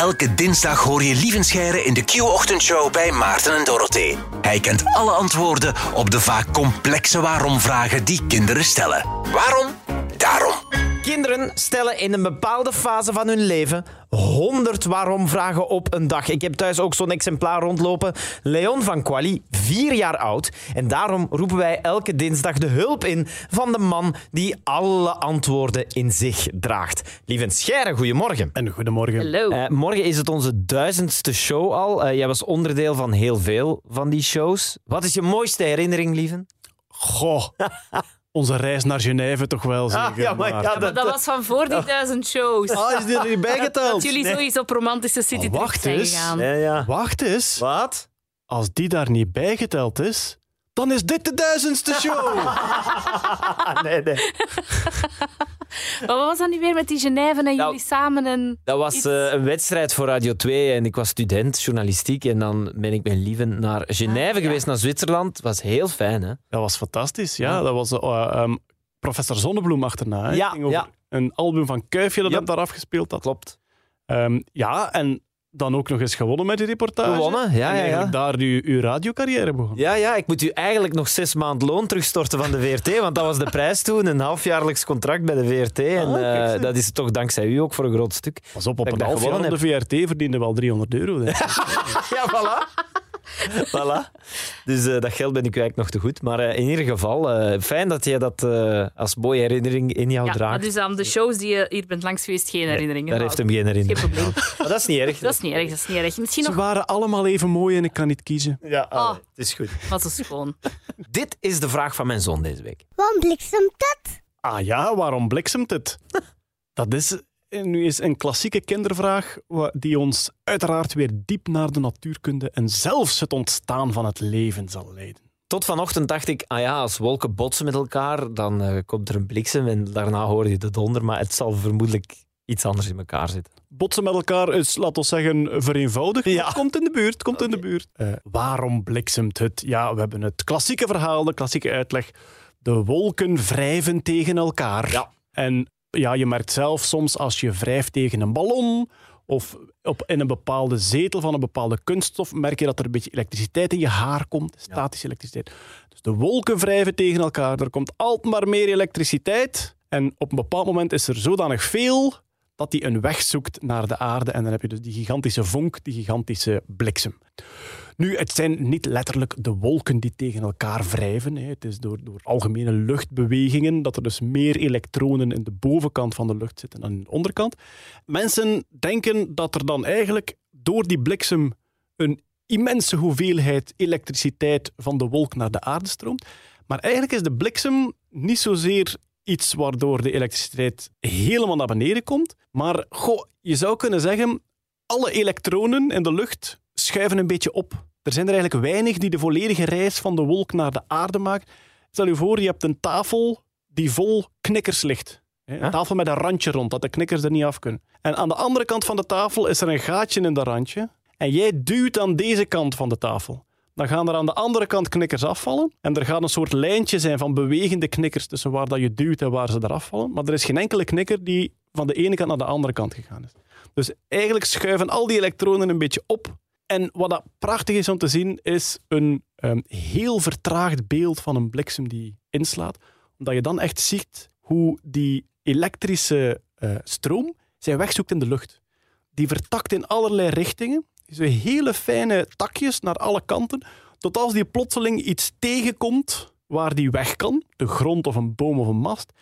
Elke dinsdag hoor je Lievenscheire in de Q-ochtendshow bij Maarten en Dorothee. Hij kent alle antwoorden op de vaak complexe waarom-vragen die kinderen stellen. Waarom? Daarom. Kinderen stellen in een bepaalde fase van hun leven 100 waarom-vragen op een dag. Ik heb thuis ook zo'n exemplaar rondlopen. Leon van Quali, vier jaar oud. En daarom roepen wij elke dinsdag de hulp in van de man die alle antwoorden in zich draagt. Lieve Scheire, goedemorgen. En goedemorgen. Hallo. Uh, morgen is het onze duizendste show al. Uh, jij was onderdeel van heel veel van die shows. Wat is je mooiste herinnering, Lieven? Goh. Onze reis naar Genève toch wel zeker. Ah, ja, maar, ja, dat, dat, was van voor die duizend shows. Ah, is die er niet bijgeteld? Dat jullie nee. sowieso op romantische city oh, wacht zijn gegaan. Ja, ja. Wacht eens. Wat? Als die daar niet bijgeteld is, dan is dit de duizendste show. nee, nee. Maar wat was dat nu weer met die Genève en Nou, jullie samen? En Dat was iets? uh, een wedstrijd voor Radio 2 en ik was student journalistiek en dan ben ik met Lieven naar Genève Ah, ja. geweest, naar Zwitserland. Het was heel fijn, hè? Dat was fantastisch, ja. Ja. Dat was uh, um, professor Zonnebloem achterna. Hè. Ja, ging over ja. Een album van Kuifje dat hem daar afgespeeld had. Klopt. Um, ja, en dan ook nog eens gewonnen met die reportage. Gewonnen, ja, En ja, ja. eigenlijk daar uw, uw radiocarrière begonnen. Ja, ja, ik moet u eigenlijk nog zes maand loon terugstorten van de VRT, want dat was de prijs toen, een halfjaarlijks contract bij de VRT. En Ah, kijk, eh, dat is toch dankzij u ook voor een groot stuk. Pas op, op Dat een half jaar de VRT verdiende wel 300 euro. Ja, voilà. voilà. Dus eh, dat geld ben ik eigenlijk nog te goed. Maar eh, in ieder geval, eh, fijn dat jij dat eh, als mooie herinnering in jou ja, draagt. maar dus aan de shows die je hier bent langs geweest, geen herinneringen. Daar heeft hem geen Geen herinnering. probleem. Maar dat is niet erg. Dat is niet erg, dat is niet erg. Misschien Ze nog waren allemaal even mooi en ik kan niet kiezen. Ja, Ah. het is goed. wat zo schoon. Dit is de vraag van mijn zoon deze week. Waarom bliksemt het? Ah ja, waarom bliksemt het? Dat is nu is een klassieke kindervraag die ons uiteraard weer diep naar de natuurkunde en zelfs het ontstaan van het leven zal leiden. Tot vanochtend dacht ik, ah ja, als wolken botsen met elkaar, dan eh, komt er een bliksem en daarna hoor je de donder, maar het zal vermoedelijk iets anders in elkaar zitten. Botsen met elkaar is, laten we zeggen, vereenvoudigd. Ja. Het komt in de buurt, komt in de buurt. Eh, waarom bliksemt het? Ja, we hebben het klassieke verhaal, de klassieke uitleg. De wolken wrijven tegen elkaar. Ja. En ja, je merkt zelf soms als je wrijft tegen een ballon of op, in een bepaalde zetel van een bepaalde kunststof, merk je dat er een beetje elektriciteit in je haar komt, statische elektriciteit. Dus de wolken wrijven tegen elkaar, er komt altijd maar meer elektriciteit en op een bepaald moment is er zodanig veel dat die een weg zoekt naar de aarde en dan heb je dus die gigantische vonk, die gigantische bliksem. Nu, het zijn niet letterlijk de wolken die tegen elkaar wrijven. hè. Het is door, door algemene luchtbewegingen dat er dus meer elektronen in de bovenkant van de lucht zitten dan in de onderkant. Mensen denken dat er dan eigenlijk door die bliksem een immense hoeveelheid elektriciteit van de wolk naar de aarde stroomt. Maar eigenlijk is de bliksem niet zozeer iets waardoor de elektriciteit helemaal naar beneden komt. Maar goh, je zou kunnen zeggen, alle elektronen in de lucht schuiven een beetje op. Er zijn er eigenlijk weinig die de volledige reis van de wolk naar de aarde maken. Stel je voor, je hebt een tafel die vol knikkers ligt. Een tafel met een randje rond, dat de knikkers er niet af kunnen. En aan de andere kant van de tafel is er een gaatje in dat randje. En jij duwt aan deze kant van de tafel. Dan gaan er aan de andere kant knikkers afvallen. En er gaat een soort lijntje zijn van bewegende knikkers tussen waar dat je duwt en waar ze eraf vallen. Maar er is geen enkele knikker die van de ene kant naar de andere kant gegaan is. Dus eigenlijk schuiven al die elektronen een beetje op. En wat dat prachtig is om te zien, is een ehm, heel vertraagd beeld van een bliksem die inslaat. Omdat je dan echt ziet hoe die elektrische eh, stroom zijn weg zoekt in de lucht. Die vertakt in allerlei richtingen. Zo hele fijne takjes naar alle kanten. Tot als die plotseling iets tegenkomt waar die weg kan. De grond of een boom of een mast.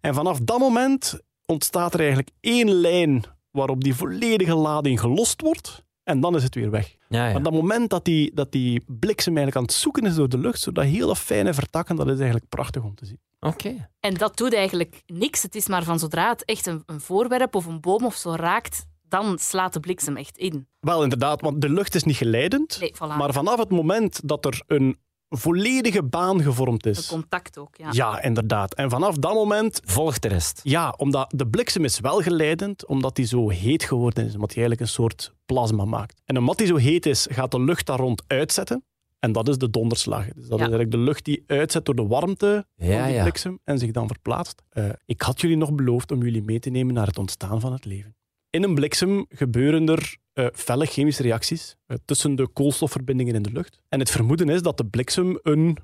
En vanaf dat moment ontstaat er eigenlijk één lijn waarop die volledige lading gelost wordt. En dan is het weer weg. Ja, ja. Maar dat moment dat die, dat die bliksem eigenlijk aan het zoeken is door de lucht, zo dat hele fijne vertakken, dat is eigenlijk prachtig om te zien. Oké. En dat doet eigenlijk niks. Het is maar van zodra het echt een, een voorwerp of een boom of zo raakt, dan slaat de bliksem echt in. Wel, inderdaad, want de lucht is niet geleidend. Nee, voilà. Maar vanaf het moment dat er een volledige baan gevormd De is. contact ook, ja. Ja, inderdaad. En vanaf dat moment Volg de rest. Ja, omdat de bliksem is wel geleidend, omdat hij zo heet geworden is. Omdat hij eigenlijk een soort plasma maakt. En omdat hij zo heet is, gaat de lucht daar rond uitzetten. En dat is de donderslag. Dus dat Ja. is eigenlijk de lucht die uitzet door de warmte Ja, van die ja. bliksem en zich dan verplaatst. Eh, ik had jullie nog beloofd om jullie mee te nemen naar het ontstaan van het leven. In een bliksem gebeuren er eh, felle chemische reacties eh, tussen de koolstofverbindingen in de lucht. En het vermoeden is dat de bliksem een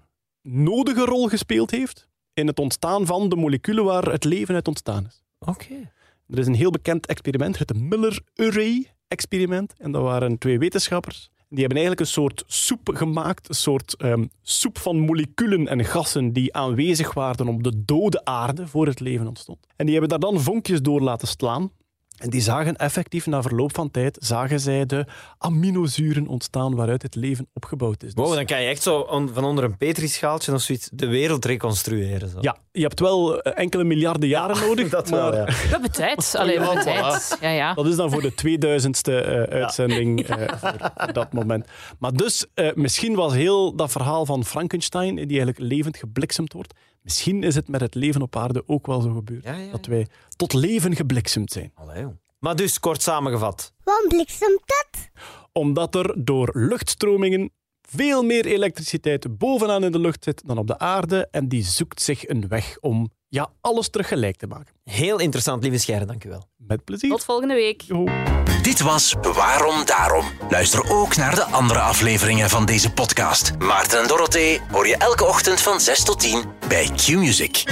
nodige rol gespeeld heeft in het ontstaan van de moleculen waar het leven uit ontstaan is. Oké. Er is een heel bekend experiment, het Miller-Urey-experiment. En dat waren twee wetenschappers. Die hebben eigenlijk een soort soep gemaakt, een soort ehm, soep van moleculen en gassen die aanwezig waren op de dode aarde voor het leven ontstond. En die hebben daar dan vonkjes door laten slaan. En die zagen effectief na verloop van tijd, zagen zij de aminozuren ontstaan waaruit het leven opgebouwd is. Dus- Wow, dan kan je echt zo on- van onder een petrischaaltje of zoiets de wereld reconstrueren. Zo. Ja, je hebt wel eh, enkele miljarden jaren nodig, dat maar wel, ja. We hebben tijd. Allee, we hebben tijd. Ja, ja. Dat is dan voor de 2000ste eh, uitzending eh, voor, voor dat moment. Maar dus, eh, misschien was heel dat verhaal van Frankenstein, die eigenlijk levend gebliksemd wordt, misschien is het met het leven op aarde ook wel zo gebeurd. Ja, ja, ja. Dat wij tot leven gebliksemd zijn. Allee, joh. Maar dus, kort samengevat. Waarom bliksemt dat? Omdat er door luchtstromingen veel meer elektriciteit bovenaan in de lucht zit dan op de aarde. En die zoekt zich een weg om ja, alles terug gelijk te maken. Heel interessant, lieve Scheire, dank u wel. Met plezier. Tot volgende week. Dit was Waarom Daarom. Luister ook naar de andere afleveringen van deze podcast. Maarten en Dorothee hoor je elke ochtend van 6 tot 10 bij Q-Music.